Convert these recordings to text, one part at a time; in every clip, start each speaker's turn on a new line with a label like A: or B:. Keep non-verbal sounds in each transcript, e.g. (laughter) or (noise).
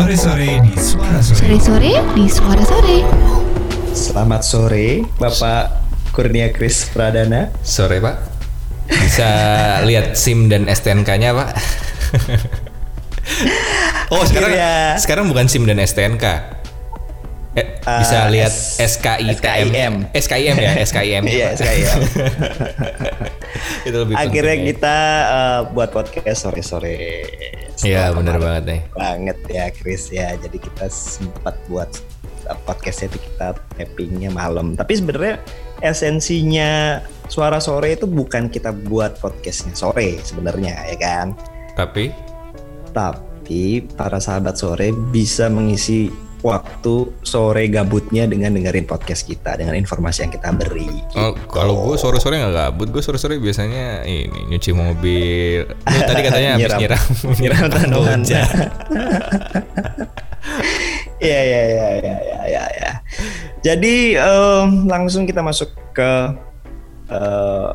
A: Sore-sore di Suara Sore.
B: Sore-sore di Suara Sore.
C: Selamat sore, Bapak Kurnia Kris Pradana.
D: Sore Pak. Bisa (laughs) lihat SIM dan STNK-nya Pak. (laughs) oh sekarang
C: Akhirnya.
D: sekarang bukan SIM dan STNK. Eh, bisa
C: Ah,
D: lihat
C: S-
D: SKI
C: SKIM.
D: SKIM ya (laughs) SKIM.
C: Iya, SKIM.
D: Itu lebih
C: Akhirnya
D: penting ya.
C: kita eh, buat podcast sore-sore.
D: Iya benar banget nih.
C: Banget ya, Kris ya. Jadi kita sempat buat eh, podcastnya itu kita tappingnya malam. Tapi sebenarnya esensinya suara sore itu bukan kita buat podcastnya sore sebenarnya ya kan.
D: Tapi
C: Tapi para sahabat sore bisa mengisi waktu sore gabutnya dengan dengerin podcast kita dengan informasi yang kita beri.
D: oh, kalau gue sore-sore nggak gabut, gue sore-sore biasanya ini nyuci mobil. (laughs) Tadi katanya habis
C: Nyiram.
D: nyiram (laughs)
C: tanaman. (laughs) Iya iya iya iya iya ya. Jadi em, langsung kita masuk ke eh,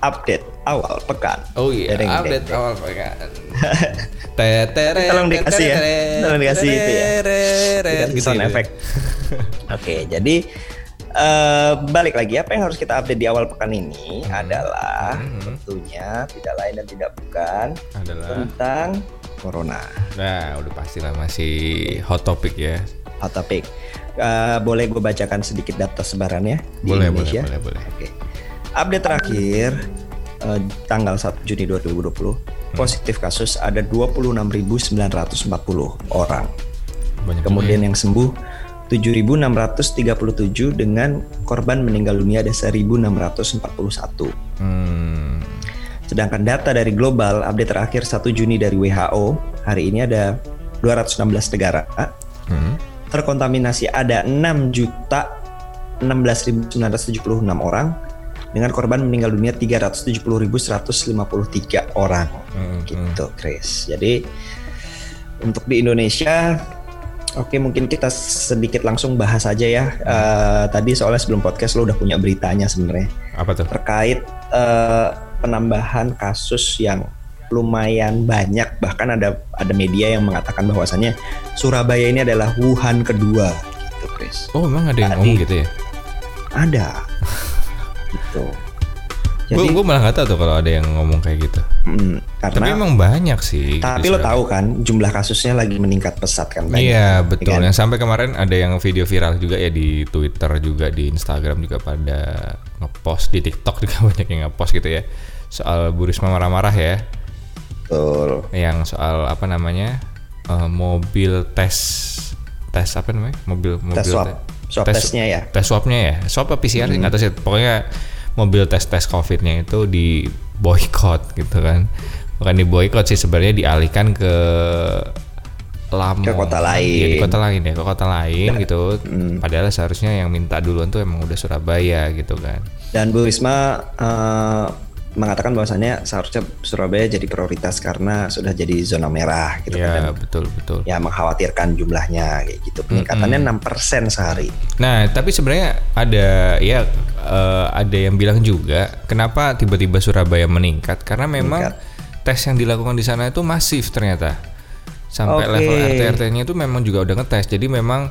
C: update awal pekan.
D: Oh iya,
C: Dedeng,
D: update awal pekan. (laughs) Tetere,
C: Tolong dikasih ya. Tolong dikasih itu ya. Dikasih
D: gitu
C: sound
D: gitu.
C: effect. (laughs) Oke, jadi eh, balik lagi apa yang harus kita update di awal pekan ini adalah
D: Hmm.
C: tentunya tidak lain dan tidak bukan
D: Adalah,
C: tentang corona.
D: nah udah pastilah masih hot topic ya.
C: Hot topic. Eh, boleh gue bacakan sedikit data sebarannya di
D: Boleh,
C: Indonesia?
D: boleh, boleh, boleh.
C: Oke. Update terakhir eh, tanggal 1 Juni 2020
D: Hmm.
C: positif kasus ada 26.940 orang.
D: Banyak
C: Kemudian yang sembuh 7.637 dengan korban meninggal dunia ada 1.641.
D: juga. Hmm,
C: Sedangkan data dari global update terakhir 1 Juni dari WHO hari ini ada 216 negara
D: hmm.
C: terkontaminasi ada 6 juta 16.976 orang dengan korban meninggal dunia 370.153 orang.
D: Hmm,
C: gitu Chris. Jadi untuk di Indonesia oke mungkin kita sedikit langsung bahas aja ya. Eh, tadi soalnya sebelum podcast lo udah punya beritanya sebenarnya.
D: Apa tuh?
C: terkait eh, penambahan kasus yang lumayan banyak. Bahkan ada ada media yang mengatakan bahwasannya Surabaya ini adalah Wuhan kedua. Gitu Chris.
D: Oh emang ada yang
C: Tadi.
D: ngomong gitu ya?
C: ada (laughs) gitu
D: Gue
C: jadi
D: malah nggak tahu tuh kalau ada yang ngomong kayak gitu.
C: mm,
D: Tapi
C: karena
D: emang banyak sih.
C: tapi lo tahu kan jumlah kasusnya lagi meningkat pesat kan banyak,
D: Iya
C: ya
D: betul.
C: kan?
D: Yang sampai kemarin ada yang video viral juga ya di Twitter juga di Instagram juga pada ngepost di TikTok juga (laughs) banyak yang ngepost gitu ya soal Bu Risma marah-marah ya.
C: betul
D: Yang soal apa namanya eh, mobil tes tes apa namanya mobil mobil
C: tes swab
D: te-
C: swab
D: tes-
C: testnya ya
D: tes swabnya ya swab apa PCR
C: Hmm.
D: nggak tahu sih pokoknya mobil tes tes covidnya itu di boykot gitu kan. Bukan di boykot sih sebenarnya dialihkan ke Lamongan
C: Ke kota lain.
D: Iya, di kota lain ya ke kota lain gitu.
C: Hmm.
D: padahal seharusnya yang minta duluan tuh emang udah Surabaya gitu kan.
C: Dan Bu Risma eh, mengatakan bahwasannya seharusnya Surabaya jadi prioritas karena sudah jadi zona merah gitu kan.
D: ya
C: Dan
D: betul betul.
C: Ya mengkhawatirkan jumlahnya kayak gitu. Peningkatannya 6% sehari.
D: Nah, tapi sebenarnya ada ya eh, ada yang bilang juga kenapa tiba-tiba Surabaya meningkat karena memang
C: Meningkat.
D: tes yang dilakukan di sana itu masif ternyata. Sampai
C: Oke.
D: level RT RT-nya itu memang juga udah ngetes. Jadi memang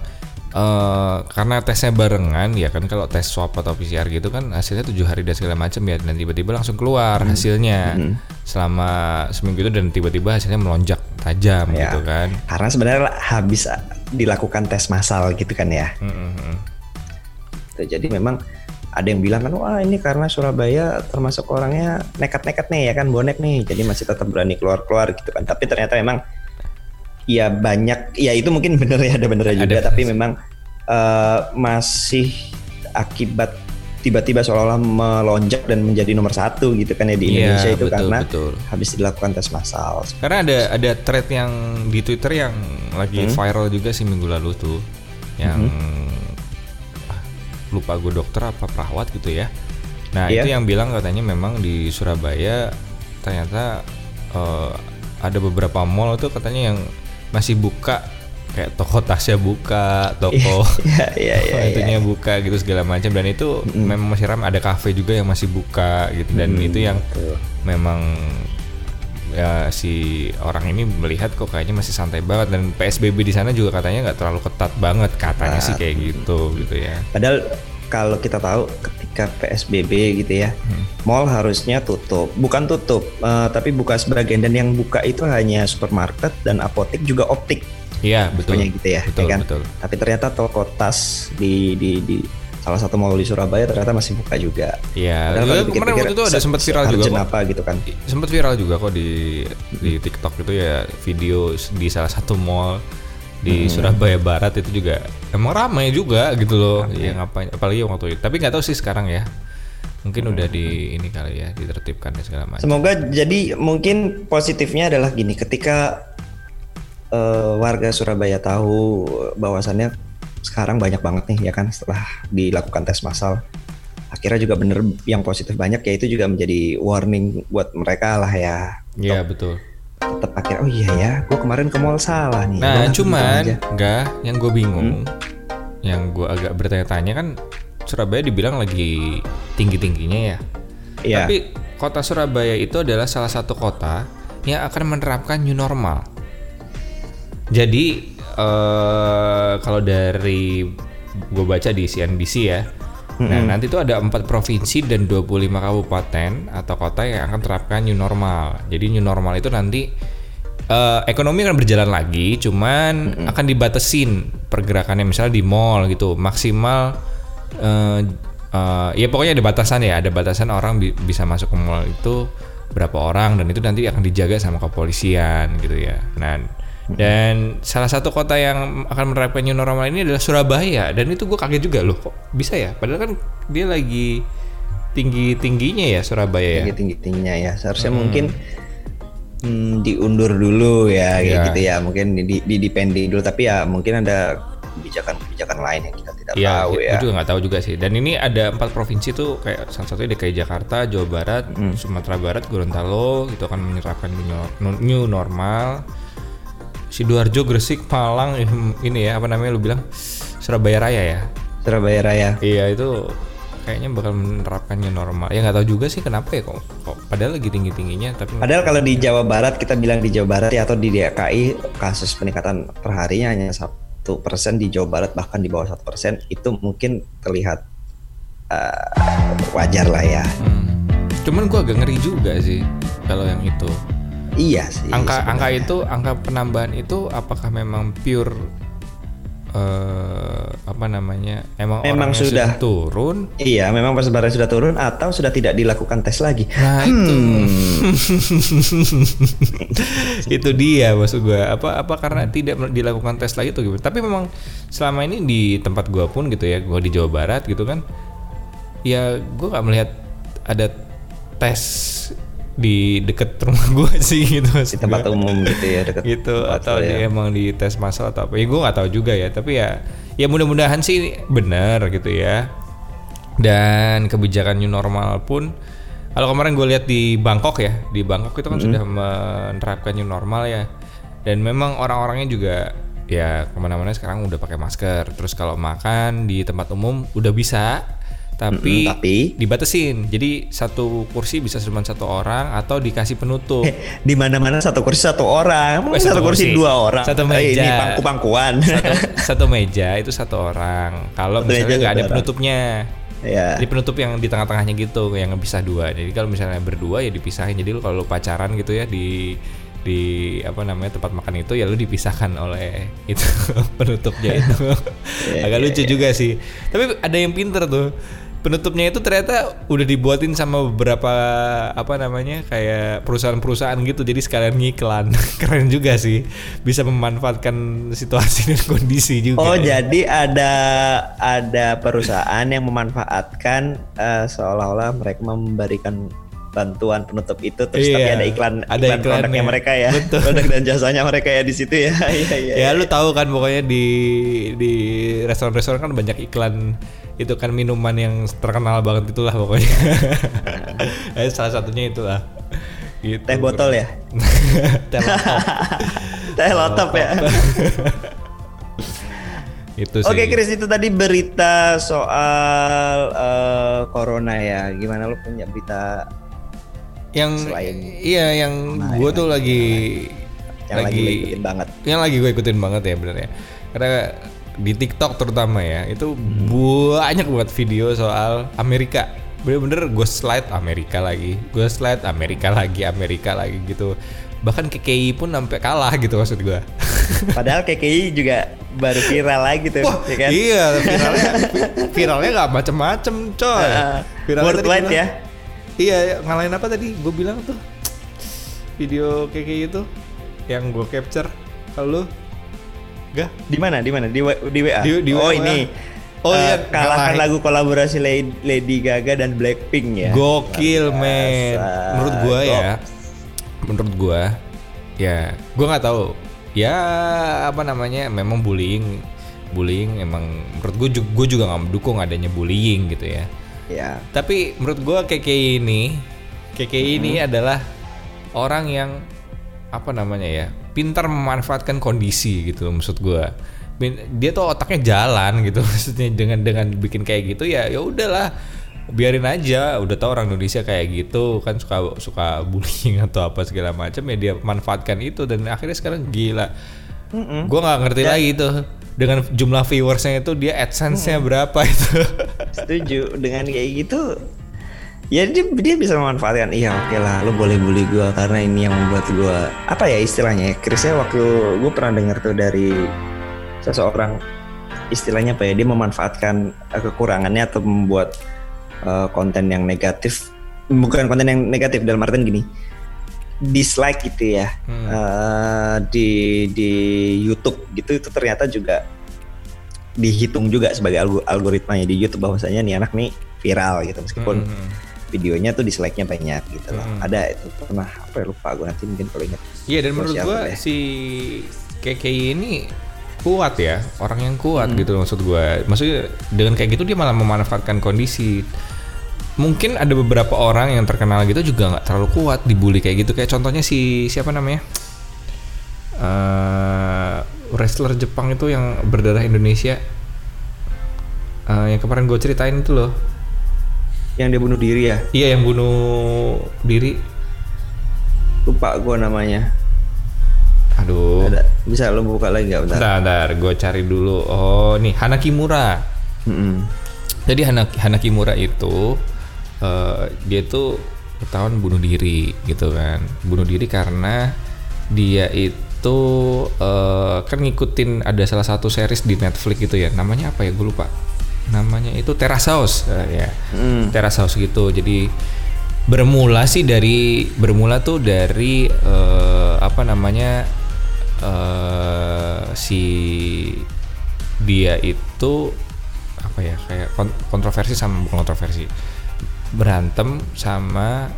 D: eh, karena tesnya barengan ya kan kalau tes swab atau PCR gitu kan hasilnya tujuh hari dan segala macam ya dan tiba-tiba langsung keluar
C: Hmm.
D: hasilnya selama seminggu itu dan tiba-tiba hasilnya melonjak tajam
C: Ya.
D: gitu kan.
C: karena sebenarnya habis dilakukan tes massal gitu kan ya
D: Mm, mm, mm.
C: Gitu. jadi memang ada yang bilang kan wah ini karena Surabaya termasuk orangnya nekat-nekat nih ya kan bonek nih jadi masih tetap berani keluar-keluar gitu kan tapi ternyata memang ya banyak ya itu mungkin (laughs) bener ya ada benernya juga
D: Ada.
C: tapi memang eh, masih akibat tiba-tiba seolah-olah melonjak dan menjadi nomor satu gitu kan ya di
D: Iya,
C: Indonesia itu
D: betul,
C: karena
D: betul.
C: habis dilakukan tes massal
D: Karena ada ada thread yang di Twitter yang lagi
C: Hmm.
D: viral juga sih minggu lalu tuh, yang ah, lupa gue dokter apa perawat gitu ya. Nah
C: Iya.
D: itu yang bilang katanya memang di Surabaya ternyata eh, ada beberapa mall tuh katanya yang masih buka kayak toko tasnya buka, toko
C: Iya, iya, iya, iya. (laughs)
D: itunya buka gitu segala macam dan itu memang masih ramai ada kafe juga yang masih buka gitu dan itu yang memang ya si orang ini melihat kok kayaknya masih santai banget dan PSBB di sana juga katanya nggak terlalu ketat banget katanya sih kayak gitu gitu ya.
C: Padahal kalau kita tahu ketika PSBB gitu ya, mall harusnya tutup. Bukan tutup, eh, tapi buka sebagian dan yang buka itu hanya supermarket dan apotek juga optik.
D: Iya betul.
C: Pokoknya gitu ya,
D: Betul
C: ya kan?
D: betul.
C: Tapi ternyata toko tas di di di salah satu mall di Surabaya ternyata masih buka juga.
D: Iya.
C: Kalau
D: kemarin waktu itu ada
C: se-
D: sempat viral juga
C: se-urgent
D: kok.
C: apa gitu kan.
D: Sempat viral juga kok di di TikTok itu ya video di salah satu mall di
C: Hmm.
D: Surabaya Barat itu juga emang ramai juga gitu loh. Ya ngapain apalagi waktu itu. Tapi nggak tahu sih sekarang ya. Mungkin udah di ini kali ya ditertibkan dan segala macam.
C: Semoga jadi mungkin positifnya adalah gini, ketika eh, warga Surabaya tahu bahwasannya sekarang banyak banget nih ya kan setelah dilakukan tes massal. Akhirnya juga bener yang positif banyak ya itu juga menjadi warning buat mereka lah ya.
D: Iya betul.
C: Tetap akhirnya oh iya ya, gue kemarin ke mall salah nih.
D: Nah,
C: Udah,
D: cuman
C: gitu aja.
D: enggak yang gue bingung,
C: Hmm?
D: yang gue agak bertanya-tanya kan Surabaya dibilang lagi tinggi-tingginya ya.
C: Iya.
D: Tapi kota Surabaya itu adalah salah satu kota yang akan menerapkan new normal. Jadi eh kalau dari gue baca di CNBC ya, nah nanti itu ada empat provinsi dan 25 kabupaten atau kota yang akan terapkan new normal. Jadi new normal itu nanti eh, ekonomi akan berjalan lagi, cuman akan dibatesin pergerakannya misalnya di mall gitu, maksimal eh eh, ya pokoknya ada batasan ya, ada batasan orang bi- bisa masuk ke mall itu berapa orang dan itu nanti akan dijaga sama kepolisian gitu ya. Nah, dan salah satu kota yang akan menerapkan new normal ini adalah Surabaya. Dan itu gue kaget juga loh kok bisa ya? Padahal kan dia lagi tinggi tingginya ya Surabaya ya?
C: Tinggi tinggi tingginya ya. Seharusnya mungkin hmm, diundur dulu ya kayak
D: Iya.
C: gitu ya. Mungkin di, di, di dipending dulu. Tapi ya mungkin ada kebijakan-kebijakan lain yang kita tidak
D: Iya,
C: tahu
D: gue
C: ya.
D: Juga nggak tahu juga sih. Dan ini ada empat provinsi tuh kayak salah satunya DKI Jakarta, Jawa Barat,
C: Hmm.
D: Sumatera Barat, Gorontalo itu akan menerapkan new new normal. Sidoarjo, Gresik, Malang, ini ya apa namanya lu bilang Surabaya Raya ya.
C: Surabaya Raya
D: Iya itu kayaknya bakal menerapkan new normal. Ya nggak tahu juga sih kenapa ya kok. kok padahal lagi tinggi tingginya tapi
C: Padahal kalau di Jawa Barat kita bilang di Jawa Barat ya atau di DKI kasus peningkatan perharinya hanya satu persen di Jawa Barat bahkan di bawah satu persen itu mungkin terlihat eh, wajar lah ya.
D: Hmm. Cuman gua agak ngeri juga sih kalau yang itu.
C: Iya sih.
D: angka
C: sebenarnya.
D: angka itu angka penambahan itu apakah memang pure eh apa namanya emang,
C: Memang sudah.
D: turun
C: Iya, memang persebaran sudah turun atau sudah tidak dilakukan tes lagi.
D: nah itu
C: Hmm. (laughs)
D: itu dia maksud gua apa apa karena tidak dilakukan tes lagi tuh tapi memang selama ini di tempat gua pun gitu ya gua di Jawa Barat gitu kan ya gua nggak melihat ada tes di deket rumah (laughs) gua sih gitu
C: di tempat
D: gua.
C: umum gitu ya dekat
D: gitu atau
C: ya.
D: dia emang di tes masal atau apa. Ya gue nggak tahu juga ya tapi ya ya mudah-mudahan sih benar gitu ya. Dan kebijakan new normal pun kalau kemarin gue lihat di Bangkok ya di Bangkok itu kan sudah menerapkan new normal ya. Dan memang orang-orangnya juga ya ke mana-mana sekarang udah pakai masker. Terus kalau makan di tempat umum udah bisa tapi,
C: Mm-mm, tapi?
D: dibatesin jadi satu kursi bisa cuma satu orang atau dikasih penutup (laughs)
C: di mana-mana satu kursi satu orang, satu,
D: satu
C: kursi,
D: kursi.
C: dua orang.
D: Satu
C: Eh, ini
D: meja.
C: pangku-pangkuan.
D: satu, (laughs) satu meja itu satu orang. Kalau
C: Satu meja
D: misalnya nggak ada
C: orang.
D: penutupnya,
C: ya.
D: jadi penutup yang di tengah-tengahnya gitu, yang bisa dua. Jadi kalau misalnya berdua ya dipisahin. Jadi kalau lu pacaran gitu ya di di apa namanya tempat makan itu ya lu dipisahkan oleh itu (laughs) penutupnya itu.
C: Iya,
D: Agak lucu juga sih. Tapi ada yang pinter tuh. Penutupnya itu ternyata udah dibuatin sama beberapa apa namanya kayak perusahaan-perusahaan gitu. Jadi sekalian ngiklan. (laughs) Keren juga sih. Bisa memanfaatkan situasi dan kondisi juga.
C: Oh jadi ada ada perusahaan yang memanfaatkan eh, seolah-olah mereka memberikan bantuan penutup itu terus tapi
D: Iya,
C: ada iklan
D: ada
C: iklan produknya
D: iklannya.
C: mereka ya.
D: Betul.
C: produk dan jasanya mereka ya di situ ya. (laughs) Iya iya
D: ya lu tahu kan pokoknya di di restoran-restoran kan banyak iklan itu kan minuman yang terkenal banget itulah pokoknya. (laughs) Eh, salah satunya itulah. Gitu.
C: teh botol ya? (laughs)
D: Teh laptop.
C: teh lotop ya.
D: Itu sih.
C: Oke Chris itu tadi berita soal eh, corona ya. Gimana lu punya berita
D: yang
C: Selain-
D: iya yang
C: Nah,
D: gue tuh lagi
C: yang lagi, lo ikutin banget.
D: yang lagi gue ikutin banget ya bener ya. Karena di TikTok terutama ya itu banyak banget video soal Amerika. Bener-bener gue slide Amerika lagi gue slide Amerika lagi Amerika lagi gitu. Bahkan KKI pun sampai kalah gitu maksud gue (laughs)
C: Padahal KKI juga baru viral lagi tuh, ya kan?
D: iya viralnya viralnya nggak macem-macem coy. (laughs) Viralnya tadi
C: worldwide ya.
D: Iya ngalahin apa tadi gue bilang tuh video KKI itu yang gue capture kalau lu gak
C: Di mana? Di mana? Di, di WA.
D: Di- di
C: oh
D: WA.
C: ini.
D: Oh,
C: Eh,
D: iya,
C: kalahkan
D: ngalahin.
C: lagu kolaborasi Lady, Gaga dan Blackpink ya.
D: Gokil men. Menurut gua ya. Menurut gua ya, gua nggak tahu. Ya apa namanya? Memang bullying bullying emang menurut gue juga, gue juga nggak mendukung adanya bullying gitu ya.
C: Ya.
D: Tapi menurut gua KKI ini KKI ini adalah orang yang apa namanya ya pintar memanfaatkan kondisi gitu maksud gua. Bin- dia tuh otaknya jalan gitu (laughs) maksudnya dengan dengan bikin kayak gitu ya ya udahlah biarin aja. Udah tau orang Indonesia kayak gitu kan suka suka bullying (laughs) atau apa segala macam ya dia manfaatkan itu. Dan akhirnya sekarang gila. Gua nggak ngerti lagi tuh dengan jumlah viewersnya itu dia adsense-nya berapa itu. (laughs)
C: Setuju. Dengan kayak gitu. Ya dia, dia bisa memanfaatkan. Iya oke lah lo boleh bully gua karena ini yang membuat gua apa ya istilahnya ya Chrisnya waktu gue pernah dengar tuh dari seseorang istilahnya apa ya dia memanfaatkan eh, kekurangannya atau membuat eh, konten yang negatif. Bukan konten yang negatif dalam artian gini dislike gitu ya eh, di di YouTube gitu itu ternyata juga dihitung juga sebagai algo- algoritmanya di YouTube bahwasanya nih anak nih viral gitu meskipun
D: Hmm.
C: videonya tuh dislike-nya banyak gitu loh.
D: Hmm.
C: Ada itu pernah apa ya lupa gue nanti mungkin kalau ingat.
D: Iya dan menurut gua
C: ya?
D: si KKI ini kuat ya orang yang kuat
C: Hmm.
D: gitu maksud gua maksudnya dengan kayak gitu dia malah memanfaatkan kondisi mungkin ada beberapa orang yang terkenal gitu juga nggak terlalu kuat dibully kayak gitu kayak contohnya si siapa namanya Eh, wrestler Jepang itu yang berdarah Indonesia Eh, yang kemarin gue ceritain itu loh
C: Yang dia bunuh diri ya.
D: iya yang bunuh diri
C: Lupa gue namanya.
D: aduh
C: Ada bisa lo buka lagi nggak bentar?
D: Bentar, bentar, gue cari dulu. Oh, nih Hana Kimura.
C: Mm-mm.
D: Jadi Hana, Hana Kimura itu eh, dia tuh ketahuan bunuh diri gitu kan. Bunuh diri karena dia itu eh, kan ngikutin ada salah satu series di Netflix gitu ya. Namanya apa ya? Gue lupa. Namanya itu Terrace House eh, ya.
C: Mm.
D: Terrace House gitu. Jadi bermula sih dari bermula tuh dari eh, apa namanya eh si dia itu apa ya kayak kon- kontroversi sama kontroversi berantem sama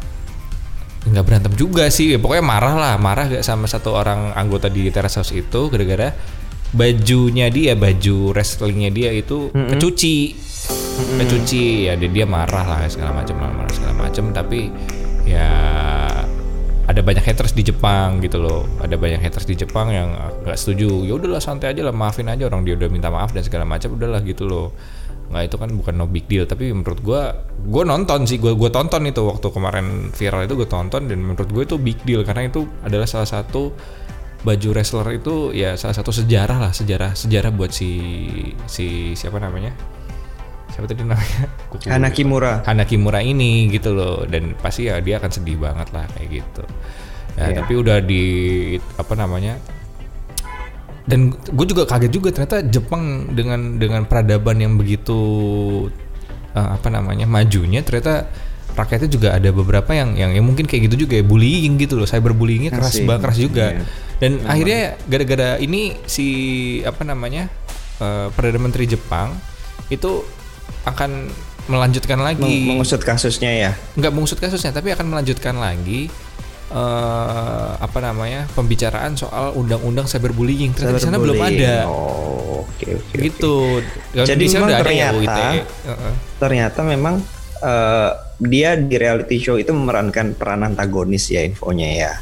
D: nggak berantem juga sih ya, pokoknya marah lah marah gak sama satu orang anggota di Terrace House itu gara-gara bajunya dia baju wrestlingnya dia itu kecuci. Kecuci ya dia, dia marah lah segala macam marah segala macam tapi ya ada banyak haters di Jepang gitu loh. Ada banyak haters di Jepang yang nggak setuju. Ya udahlah santai aja lah maafin aja orang dia udah minta maaf dan segala macam udahlah gitu loh nggak itu kan bukan no big deal tapi menurut gua gua nonton sih gua gua tonton itu waktu kemarin viral itu gue tonton dan menurut gue itu big deal karena itu adalah salah satu baju wrestler itu ya salah satu sejarah lah sejarah sejarah buat si si siapa namanya siapa tadi namanya (laughs) Gua lupa.
C: Hana Kimura.
D: Hana Kimura ini gitu loh dan pasti ya dia akan sedih banget lah kayak gitu. Ya,
C: Iya.
D: tapi udah di apa namanya? Dan gue juga kaget juga ternyata Jepang dengan dengan peradaban yang begitu eh, apa namanya majunya ternyata rakyatnya juga ada beberapa yang yang, yang mungkin kayak gitu juga ya bullying gitu loh cyberbullyingnya keras
C: Asik.
D: banget keras juga
C: Iya.
D: dan akhirnya gara-gara ini si apa namanya eh, perdana menteri Jepang itu akan melanjutkan lagi
C: Meng- mengusut kasusnya ya.
D: nggak mengusut kasusnya tapi akan melanjutkan lagi eh apa namanya pembicaraan soal undang-undang cyberbullying ternyata di sana belum ada
C: Oh, oke oke. oke.
D: gitu Kalau
C: Jadi memang
D: udah ada ya
C: ternyata-
D: UIT Heeh.
C: Ternyata memang eh, dia di reality show itu memerankan peran antagonis ya infonya ya.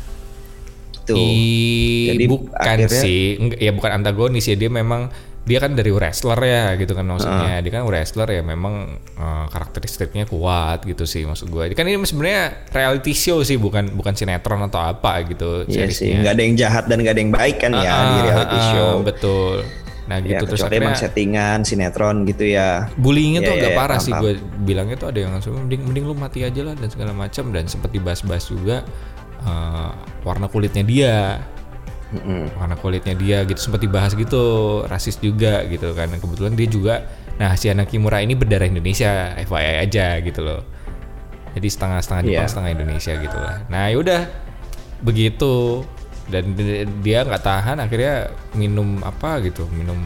C: Itu.
D: I-
C: Jadi
D: bukan
C: akhirnya-
D: sih, ya bukan antagonis ya dia memang dia kan dari wrestler ya gitu kan maksudnya. Dia kan wrestler ya memang eh, karakteristiknya kuat gitu sih maksud gue kan ini sebenarnya reality show sih bukan bukan sinetron atau apa gitu
C: Iya sih, nggak ada yang jahat dan nggak ada yang baik kan ya
D: Ah,
C: di reality
D: ah,
C: show.
D: betul. Nah
C: Ya,
D: gitu terus
C: kecuali emang
D: akhirnya
C: settingan sinetron gitu ya.
D: bullyingnya tuh
C: Iya,
D: agak
C: iya,
D: parah sih gue bilangnya tuh ada yang langsung mending mending lu mati aja lah dan segala macam. Dan sempat dibahas-bahas juga eh, warna kulitnya dia warna kulitnya dia gitu sempat dibahas gitu rasis juga gitu kan. Kebetulan dia juga nah si anak Kimura ini berdarah Indonesia FYI aja gitu loh. Jadi setengah-setengah Jepang
C: Iya.
D: setengah Indonesia gitu lah. Nah yaudah begitu. Dan di- dia nggak tahan akhirnya minum apa gitu minum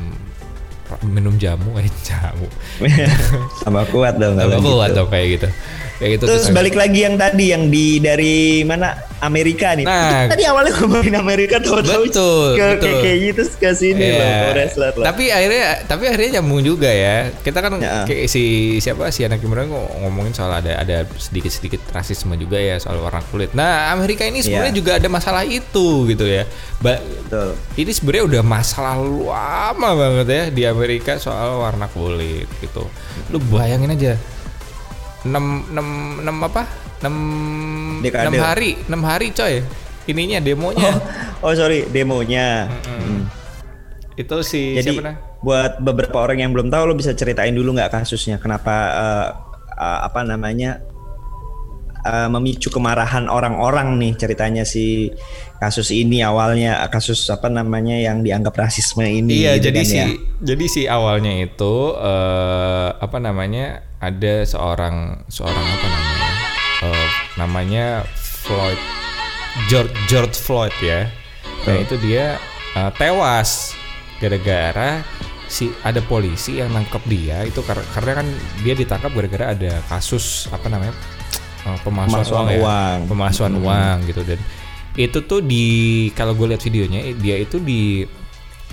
D: minum jamu eh (laughs) jamu. (laughs)
C: Tambah kuat dong
D: Tambah kuat
C: gitu.
D: dong kayak gitu. Kayak gitu
C: Terus balik lagi yang tadi yang di dari mana Amerika nih.
D: Nah.
C: tadi awalnya ngomongin Amerika tahu-tahu
D: Betul,
C: ke
D: betul.
C: kayak gitu ke sini
D: Iya.
C: loh, wrestler loh.
D: Tapi akhirnya tapi akhirnya nyambung juga ya. Kita kan
C: Ya.
D: kayak si siapa si anak Kimura ngo- ngomongin soal ada ada sedikit-sedikit rasisme juga ya soal warna kulit. Nah, Amerika ini sebenarnya
C: Iya.
D: juga ada masalah itu gitu ya. Ba-
C: Betul.
D: ini sebenarnya udah masalah lama banget ya di Amerika soal warna kulit gitu. Lu bayangin aja. 6 6 6 apa? 6
C: Dekade.
D: 6 hari, 6 hari coy. Ininya demonya.
C: Oh, oh sorry demonya. Hmm.
D: Itu si
C: Jadi
D: siapa nah?
C: buat beberapa orang yang belum tahu lo bisa ceritain dulu nggak kasusnya kenapa eh, eh, apa namanya eh, memicu kemarahan orang-orang nih ceritanya si kasus ini awalnya kasus apa namanya yang dianggap rasisme ini.
D: Iya,
C: gitu
D: jadi
C: kan
D: si
C: ya.
D: jadi si awalnya itu eh, apa namanya ada seorang seorang apa namanya Eh, namanya Floyd George George Floyd ya. Nah itu dia eh, tewas gara-gara si ada polisi yang nangkep dia itu kar- karena kan dia ditangkap gara-gara ada kasus apa namanya eh, pemalsuan,
C: Pemalsuan
D: uang, ya.
C: uang.
D: pemalsuan uang gitu dan itu tuh di kalau gue lihat videonya dia itu di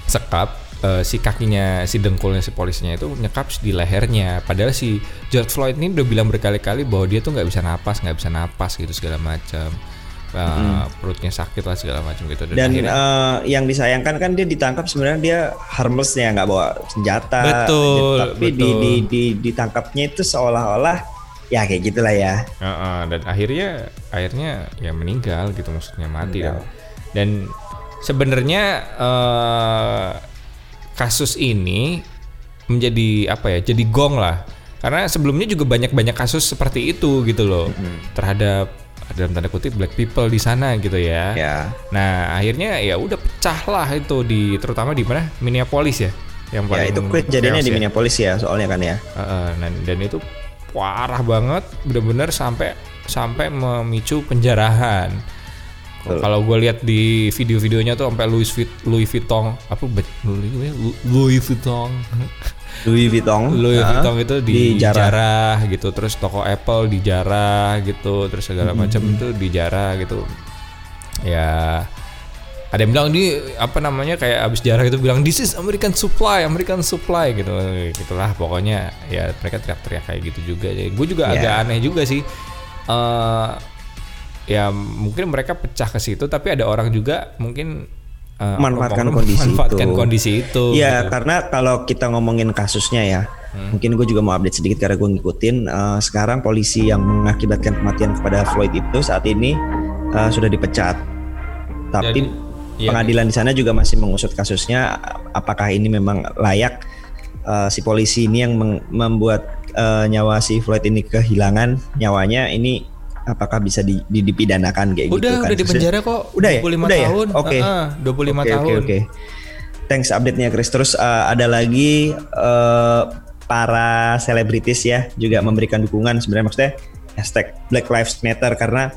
D: sekap eh, si kakinya si dengkulnya si polisinya itu nyekap di lehernya padahal si George Floyd ini udah bilang berkali-kali bahwa dia tuh nggak bisa napas nggak bisa napas gitu segala macam Eh, perutnya sakit lah segala macam gitu
C: Dan
D: akhirnya-
C: eh, yang disayangkan kan dia ditangkap sebenarnya dia harmless ya nggak bawa senjata.
D: Betul,
C: Tapi di,
D: betul.
C: di, di ditangkapnya itu seolah-olah ya kayak gitulah ya.
D: Heeh, dan akhirnya akhirnya ya meninggal gitu maksudnya mati dan, dan sebenarnya eh, kasus ini menjadi apa ya jadi gong lah karena sebelumnya juga banyak banyak kasus seperti itu gitu loh terhadap dalam tanda kutip black people di sana gitu ya.
C: Ya.
D: Nah akhirnya ya udah pecah lah itu di terutama di mana Minneapolis ya yang
C: Ya
D: paling
C: itu kejadiannya
D: chaos
C: di
D: ya.
C: Minneapolis ya soalnya kan ya.
D: Heeh, dan, dan itu parah banget, bener-bener sampai sampai memicu penjarahan. Kalau gue lihat di video-videonya tuh sampai Louis Vuitton, Louis Vuitton apa Louis, Vuitton,
C: Louis Vuitton.
D: Louis Vuitton itu
C: dijarah.
D: dijarah gitu, terus toko Apple dijarah gitu, terus segala macam itu dijarah gitu. Ya ada yang bilang di apa namanya kayak abis jarah itu bilang this is American supply American supply gitu gitulah pokoknya ya mereka teriak-teriak kayak gitu juga jadi gue juga
C: Ya.
D: agak aneh juga sih eh ya mungkin mereka pecah ke situ tapi ada orang juga mungkin eh,
C: Manfaatkan kondisi
D: manfaatkan
C: itu.
D: kondisi itu
C: Iya,
D: gitu.
C: karena kalau kita ngomongin kasusnya ya,
D: Hmm.
C: mungkin gue juga mau update sedikit karena gue ngikutin. eh, sekarang polisi yang mengakibatkan kematian kepada Floyd itu saat ini eh, sudah dipecat. Tapi
D: Jadi, iya.
C: pengadilan di sana juga masih mengusut kasusnya. Apakah ini memang layak eh, si polisi ini yang membuat eh, nyawa si Floyd ini kehilangan nyawanya ini apakah bisa di, di- dipidanakan kayak gitu
D: udah
C: kan?
D: udah di penjara kok
C: Udah ya?
D: 25
C: Udah ya?
D: tahun
C: Oke.
D: Heeh, 25
C: Oke,
D: tahun
C: Oke oke. Thanks update-nya Chris. Terus uh, ada lagi uh, para selebritis ya juga memberikan dukungan sebenarnya maksudnya hashtag Black Lives Matter karena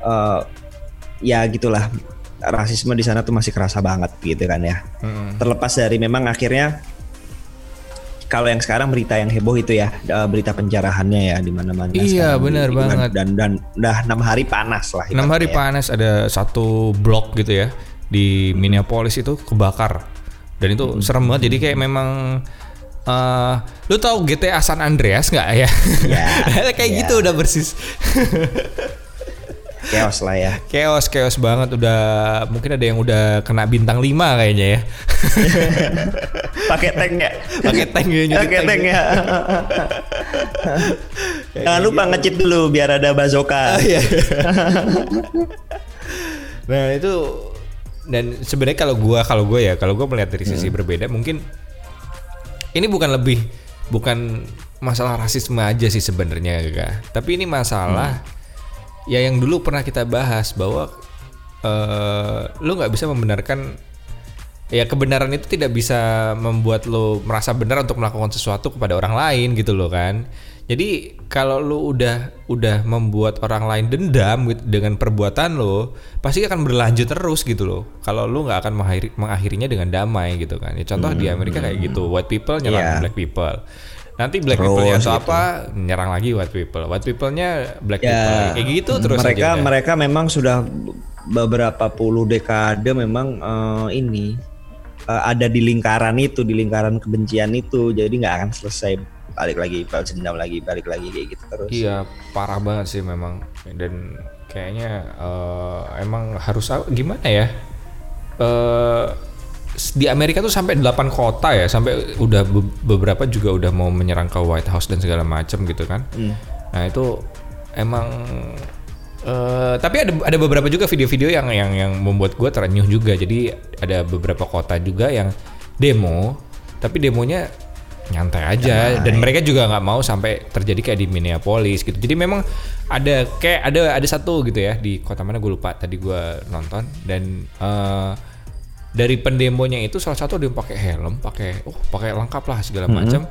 C: uh, ya gitulah rasisme di sana tuh masih kerasa banget gitu kan ya.
D: Mm-mm.
C: Terlepas dari memang akhirnya kalau yang sekarang berita yang heboh itu ya uh, berita penjarahannya ya di mana-mana.
D: Iya, benar
C: di-
D: banget.
C: Dan dan udah enam hari panas lah.
D: enam hari
C: ya.
D: panas ada satu blok gitu ya di Minneapolis itu kebakar dan itu
C: Hmm.
D: serem banget jadi kayak memang eh lu tahu GTA San Andreas nggak ya?
C: Ya, (laughs)
D: kayak
C: ya.
D: gitu udah persis (laughs)
C: Chaos lah ya.
D: chaos chaos banget udah mungkin ada yang udah kena bintang 5 kayaknya ya (laughs)
C: pakai tank ya.
D: pakai tank ya
C: Pakai
D: tank
C: tank
D: ya.
C: ya. (laughs) Jangan lupa ngecit dulu biar ada bazooka.
D: Iya. (laughs) nah itu dan sebenarnya kalau gua kalau gua ya kalau gua melihat dari sisi berbeda mungkin ini bukan lebih bukan masalah rasisme aja sih sebenarnya Kak. tapi ini masalah ya yang dulu pernah kita bahas bahwa eh lu nggak bisa membenarkan ya kebenaran itu tidak bisa membuat lo merasa benar untuk melakukan sesuatu kepada orang lain gitu loh kan. Jadi kalau lu udah udah membuat orang lain dendam gitu dengan perbuatan lo pasti akan berlanjut terus gitu loh. Kalau lu nggak akan mengakhiri, mengakhirinya dengan damai gitu kan. Ya contoh di Amerika kayak gitu white people nyerang
C: Iya.
D: black people nanti black
C: Terus
D: people atau
C: gitu.
D: apa nyerang lagi white people white people-nya black
C: Ya,
D: people kayak gitu terus
C: mereka
D: aja
C: mereka memang sudah beberapa puluh dekade memang eh, ini eh, ada di lingkaran itu, di lingkaran kebencian itu, jadi nggak akan selesai balik lagi, balas dendam lagi, balik lagi kayak gitu terus.
D: Iya parah banget sih memang dan kayaknya eh, emang harus gimana ya? Eh di Amerika tuh sampai 8 kota ya, sampai udah be- beberapa juga udah mau menyerang ke White House dan segala macam gitu kan. Nah itu emang eh tapi ada ada beberapa juga video-video yang yang yang membuat gue terenyuh juga. Jadi ada beberapa kota juga yang demo, tapi demonya nyantai aja dan mereka juga nggak mau sampai terjadi kayak di Minneapolis gitu. Jadi memang ada kayak ada ada satu gitu ya di kota mana gue lupa tadi gue nonton dan eh, dari pendemonya itu salah satu dia pakai helm, pakai oh pakai lengkap lah segala macam.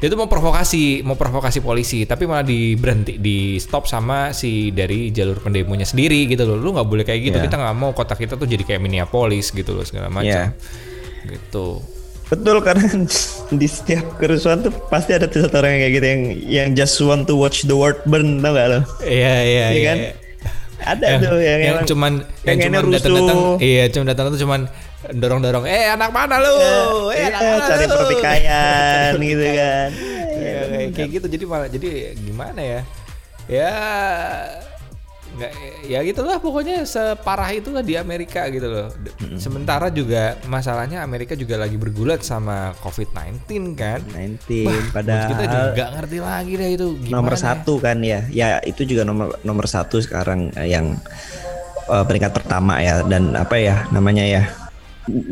D: Dia tuh mau provokasi, mau provokasi polisi, tapi malah di berhenti di stop sama si dari jalur pendemonya sendiri gitu loh. Lu nggak boleh kayak gitu.
C: Iya.
D: Kita nggak mau kota kita tuh jadi kayak Minneapolis gitu loh segala macam.
C: Iya.
D: Gitu.
C: Betul karena (laughs) di setiap kerusuhan tuh pasti ada satu orang yang kayak gitu yang yang just want to watch the world burn tau gak lo?
D: Iya iya
C: Iya kan?
D: iya.
C: Ada
D: yang,
C: tuh yang,
D: yang
C: emang-
D: cuman yang,
C: yang
D: cuman
C: ini
D: datang-datang iya cuma datang tuh cuman dorong-dorong. Eh anak mana lu? Eh
C: Iya,
D: anak mana
C: cari
D: lu?"
C: pertikaian gitu kan.
D: Iya, kayak, kayak gitu. Jadi malah jadi gimana ya? Ya nggak ya gitulah pokoknya separah itulah di Amerika gitu loh. Sementara juga masalahnya Amerika juga lagi bergulat sama COVID-19 kan.
C: 19
D: Buat kita juga
C: padahal
D: nggak ngerti lagi deh itu gimana.
C: Nomor satu kan ya. Ya itu juga nomor nomor satu sekarang eh, yang eh, peringkat pertama ya. Dan apa ya namanya ya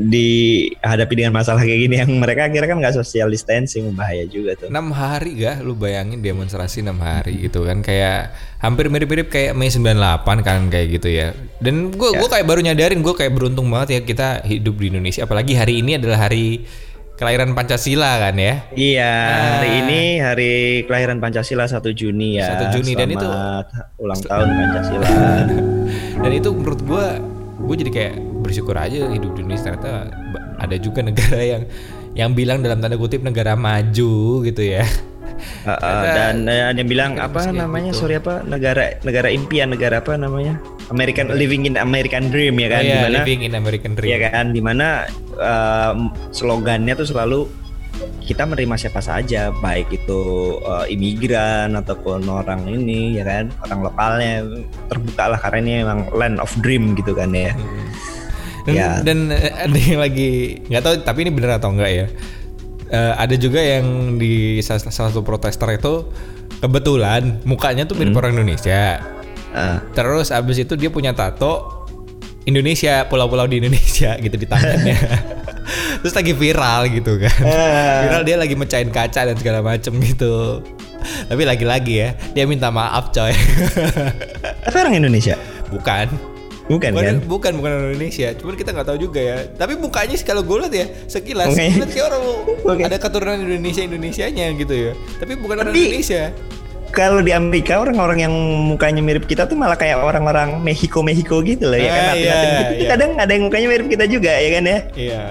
C: dihadapi dengan masalah kayak gini yang mereka akhirnya kan nggak social distancing bahaya juga tuh
D: enam hari gak lu bayangin demonstrasi enam hari gitu kan kayak hampir mirip-mirip kayak Mei 98 kan kayak gitu ya dan gue
C: Ya.
D: gua kayak baru nyadarin gue kayak beruntung banget ya kita hidup di Indonesia apalagi hari ini adalah hari kelahiran Pancasila kan ya
C: Iya, hari
D: Ah.
C: ini hari kelahiran Pancasila 1 Juni ya.
D: 1 Juni, dan itu-
C: ulang tahun Pancasila. (laughs)
D: dan itu menurut gue gue jadi kayak bersyukur aja hidup di Indonesia ternyata ada juga negara yang yang bilang dalam tanda kutip negara maju gitu ya
C: Uh, uh, dan uh, dia bilang apa namanya?
D: gitu.
C: Sorry apa? Negara negara impian, negara apa namanya? American living in American dream ya kan?
D: Iya,
C: Di mana
D: living in American dream
C: ya kan? Di mana um, slogannya tuh selalu kita menerima siapa saja, baik itu uh, imigran ataupun orang ini ya kan, orang lokalnya terbuka lah karena ini memang land of dream gitu kan ya.
D: Dan,
C: Ya.
D: dan eh, (laughs) ada yang lagi nggak tahu tapi ini bener atau enggak ya. Eh, ada juga yang di salah, salah satu protester itu kebetulan mukanya tuh mirip orang Indonesia.
C: Ah.
D: Terus abis itu dia punya tato Indonesia, pulau-pulau di Indonesia (laughs) gitu di tangannya. (laughs) Terus lagi viral gitu kan. Viral dia lagi mecahin kaca dan segala macem gitu. Tapi lagi-lagi ya, dia minta maaf coy.
C: Tapi orang Indonesia,
D: Bukan.
C: Bukan
D: bukan,
C: kan?
D: bukan bukan orang Indonesia, cuman kita nggak tahu juga ya. Tapi mukanya sih kalau gue lihat ya sekilas, gue lihat kayak orang (laughs)
C: Oke.
D: ada keturunan Indonesia Indonesianya gitu ya. Tapi bukan orang
C: Tapi-
D: Indonesia.
C: Kalau di Amerika orang-orang yang mukanya mirip kita tuh malah kayak orang-orang Mexico Mexico gitu loh ya kan
D: Ah, iya,
C: gitu. Tapi
D: iya.
C: kadang ada yang mukanya mirip kita juga ya kan ya.
D: Iya.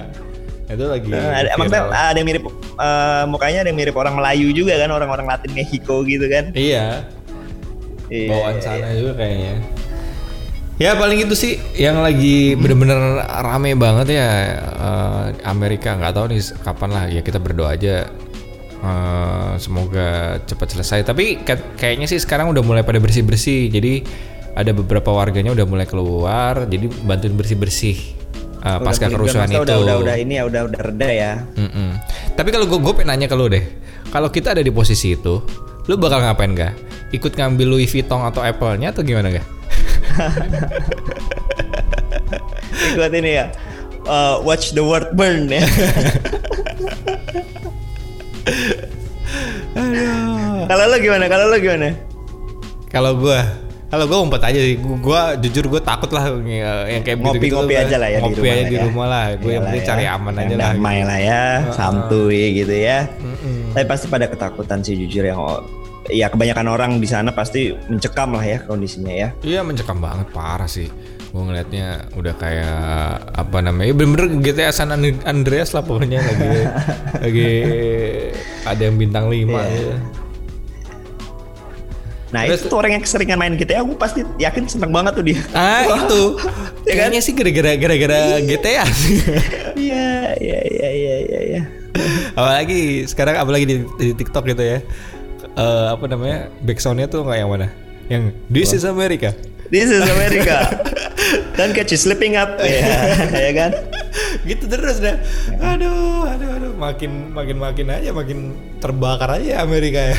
D: Itu lagi.
C: Eh, ada, maksudnya ada yang mirip eh, mukanya ada yang mirip orang Melayu juga kan orang-orang Latin Mexico gitu kan.
D: Iya.
C: Iya.
D: Bawaan sana juga kayaknya. Ya paling itu sih yang lagi bener-bener rame banget ya eh, Amerika nggak tahu nih kapan lah ya kita berdoa aja eh, semoga cepat selesai. Tapi ka- kayaknya sih sekarang udah mulai pada bersih bersih. Jadi ada beberapa warganya udah mulai keluar. Jadi bantuin bersih bersih uh, pasca kerusuhan itu.
C: Udah, udah, udah ini ya udah udah reda ya.
D: Mm-mm. Tapi kalau gue gue pengen nanya ke lu deh, kalau kita ada di posisi itu, lu bakal ngapain gak? Ikut ngambil Louis Vuitton atau Apple-nya atau gimana gak? (laughs)
C: Ikut ini ya. uh, watch the world burn ya. (laughs) Kalau lo gimana? Kalau lo gimana?
D: Kalau gue, kalau gue umpet aja sih. Gue jujur gue takut lah yang kayak begitu
C: Ngopi-ngopi aja lah ya di
D: ngopi
C: rumah
D: aja di
C: ya.
D: rumah lah. Gue yang penting
C: ya.
D: cari aman
C: Yang
D: aja lah.
C: Damai lah ya, santuy gitu ya.
D: Mm-mm.
C: Tapi pasti pada ketakutan sih jujur yang ya kebanyakan orang di sana pasti mencekam lah ya kondisinya ya.
D: Iya mencekam banget parah sih. Gue ngeliatnya udah kayak apa namanya? Bener-bener GTA San An- Andreas lah pokoknya lagi (laughs) lagi ada yang bintang 5
C: Iya.
D: ya.
C: Nah
D: Terus-
C: itu tuh orang yang keseringan main GTA, aku pasti yakin seneng banget tuh dia.
D: Ah (laughs) itu
C: Ya kan?
D: kayaknya sih gara-gara gara-gara GTA sih.
C: Iya, (laughs) iya, iya, iya, iya. iya.
D: apalagi sekarang apalagi di, di TikTok gitu ya. Eh, apa namanya? Backsoundnya tuh nggak yang mana? Yang This is America.
C: This is (laughs) America. Don't catch you slipping up. (laughs) ya, ya kan?
D: gitu terus dah. Aduh, aduh, aduh, makin makin makin aja makin terbakar aja Amerika ya.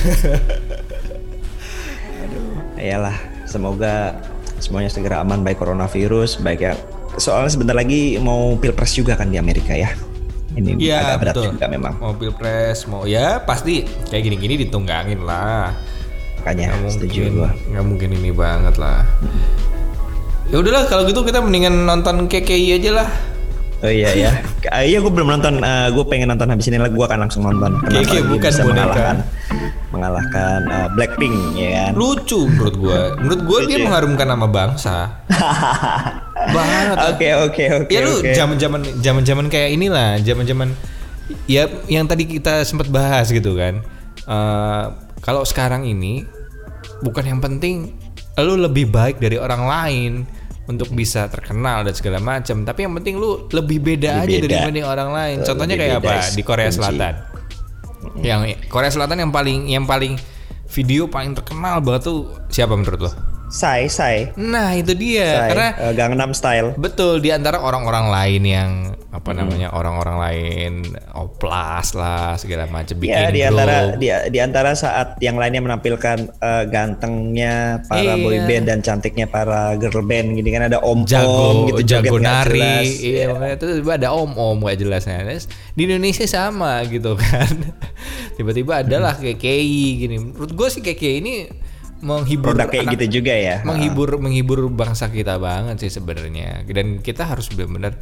D: (laughs)
C: Iyalah, semoga semuanya segera aman baik coronavirus, baik ya. Soalnya sebentar lagi mau pilpres juga kan di Amerika ya. Ini
D: Iya
C: agak berat
D: betul.
C: juga memang.
D: Mau pilpres, mau ya pasti kayak gini-gini ditunggangin lah.
C: Makanya
D: Nggak
C: setuju
D: mungkin,
C: gua.
D: nggak mungkin ini banget lah. Ya udahlah kalau gitu kita mendingan nonton KKI aja lah.
C: Oh iya ya. Ah, iya gue belum nonton. gue pengen nonton habis ini lah. Gue akan langsung nonton. Kenapa
D: kayak
C: dia
D: bukan
C: bisa
D: boneka.
C: mengalahkan mengalahkan eh, Blackpink ya kan.
D: Lucu menurut gua. Menurut gua dia mengharumkan nama bangsa. (laughs) Banget.
C: Oke oke oke.
D: ya lu
C: oke.
D: zaman-zaman zaman-zaman kayak inilah, zaman-zaman ya yang tadi kita sempat bahas gitu kan. Eh, kalau sekarang ini bukan yang penting lu lebih baik dari orang lain untuk bisa terkenal dan segala macam, tapi yang penting lu lebih beda
C: Lebih
D: aja
C: beda.
D: dibanding orang lain.
C: Eh,
D: Contohnya
C: lebih
D: kayak apa di Korea
C: kunci.
D: Selatan? Yang Korea Selatan yang paling yang paling video paling terkenal banget tuh siapa menurut lo?
C: Sai Sai.
D: Nah, itu dia.
C: Sai.
D: Karena
C: eh, Gangnam Style.
D: Betul di antara orang-orang lain yang apa namanya orang-orang lain oplas lah segala macam bikin
C: Ya di antara di, di antara saat yang lainnya menampilkan eh, gantengnya para
D: Iya.
C: boy band dan cantiknya para girl band gini kan ada om om
D: jago
C: gitu
D: jago
C: joget nggak
D: nari
C: jelas.
D: iya terus tiba ada om om gak jelasnya di Indonesia sama gitu kan (laughs) tiba-tiba adalah KKI gini menurut gue sih KKI ini menghibur
C: produk kayak
D: anak-
C: gitu juga ya.
D: menghibur menghibur bangsa kita banget sih sebenarnya. Dan kita harus benar-benar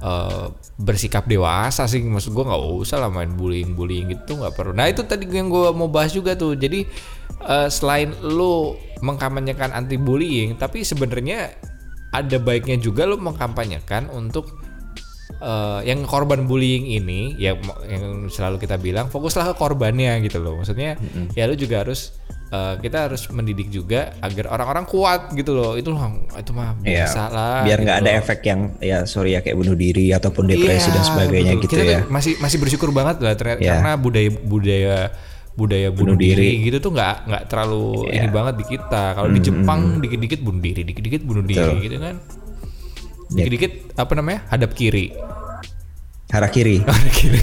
D: eh, bersikap dewasa sih. Maksud gue nggak usah lah main bullying bullying gitu nggak perlu. Nah itu tadi yang gue mau bahas juga tuh. Jadi eh, selain lo mengkampanyekan anti bullying tapi sebenarnya ada baiknya juga lo mengkampanyekan untuk eh, yang korban bullying ini ya yang selalu kita bilang fokuslah ke korbannya gitu loh maksudnya ya lu juga harus eh, kita harus mendidik juga agar orang-orang kuat gitu loh itu loh itu mah
C: Iya,
D: biasa lah
C: biar
D: gitu
C: nggak ada
D: loh.
C: efek yang ya sorry ya kayak bunuh diri ataupun depresi
D: Iya,
C: dan sebagainya
D: betul.
C: gitu
D: kita
C: ya.
D: masih masih bersyukur banget lah ternyata
C: Iya.
D: karena budaya budaya budaya bunuh,
C: Bunuh
D: diri.
C: diri.
D: gitu tuh nggak nggak terlalu
C: Iya.
D: ini banget di kita kalau di Jepang dikit-dikit bunuh diri dikit-dikit bunuh diri
C: Betul.
D: gitu kan
C: Iya.
D: Dikit-dikit apa namanya hadap kiri
C: Hara kiri, (laughs)
D: kiri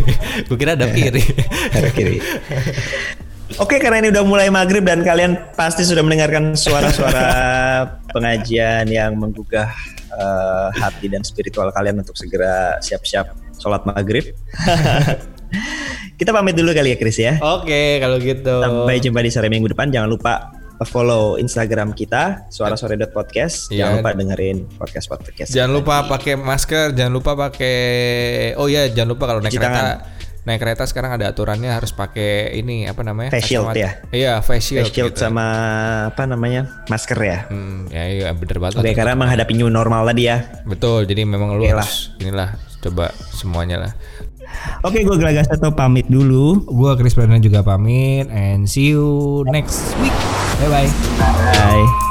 D: gue kira hadap kiri (laughs)
C: hara kiri. Oke, karena ini udah mulai maghrib dan kalian pasti sudah mendengarkan suara-suara (laughs) pengajian yang menggugah eh, hati dan spiritual kalian untuk segera siap-siap sholat maghrib. Kita pamit dulu kali ya, Chris ya.
D: Oke, kalau gitu.
C: Sampai jumpa di sore minggu depan. Jangan lupa follow Instagram kita suara-sore.podcast.
D: Iya.
C: Jangan lupa dengerin podcast podcast.
D: Jangan lupa pakai masker, jangan lupa pakai Oh iya, jangan lupa kalau naik kereta. Naik kereta sekarang ada aturannya harus pakai ini apa namanya?
C: Face shield
D: Kacamata.
C: ya?
D: Iya, face shield.
C: Face shield
D: gitu.
C: sama apa namanya masker ya.
D: Hmm, ya iya bener banget.
C: Oke, karena menghadapi new normal tadi ya.
D: Betul, jadi memang lu harus inilah coba semuanya lah.
C: Oke, gue Gelagas atau pamit dulu.
D: Gua Chris Pradana juga pamit and see you next week. 拜拜。
C: 拜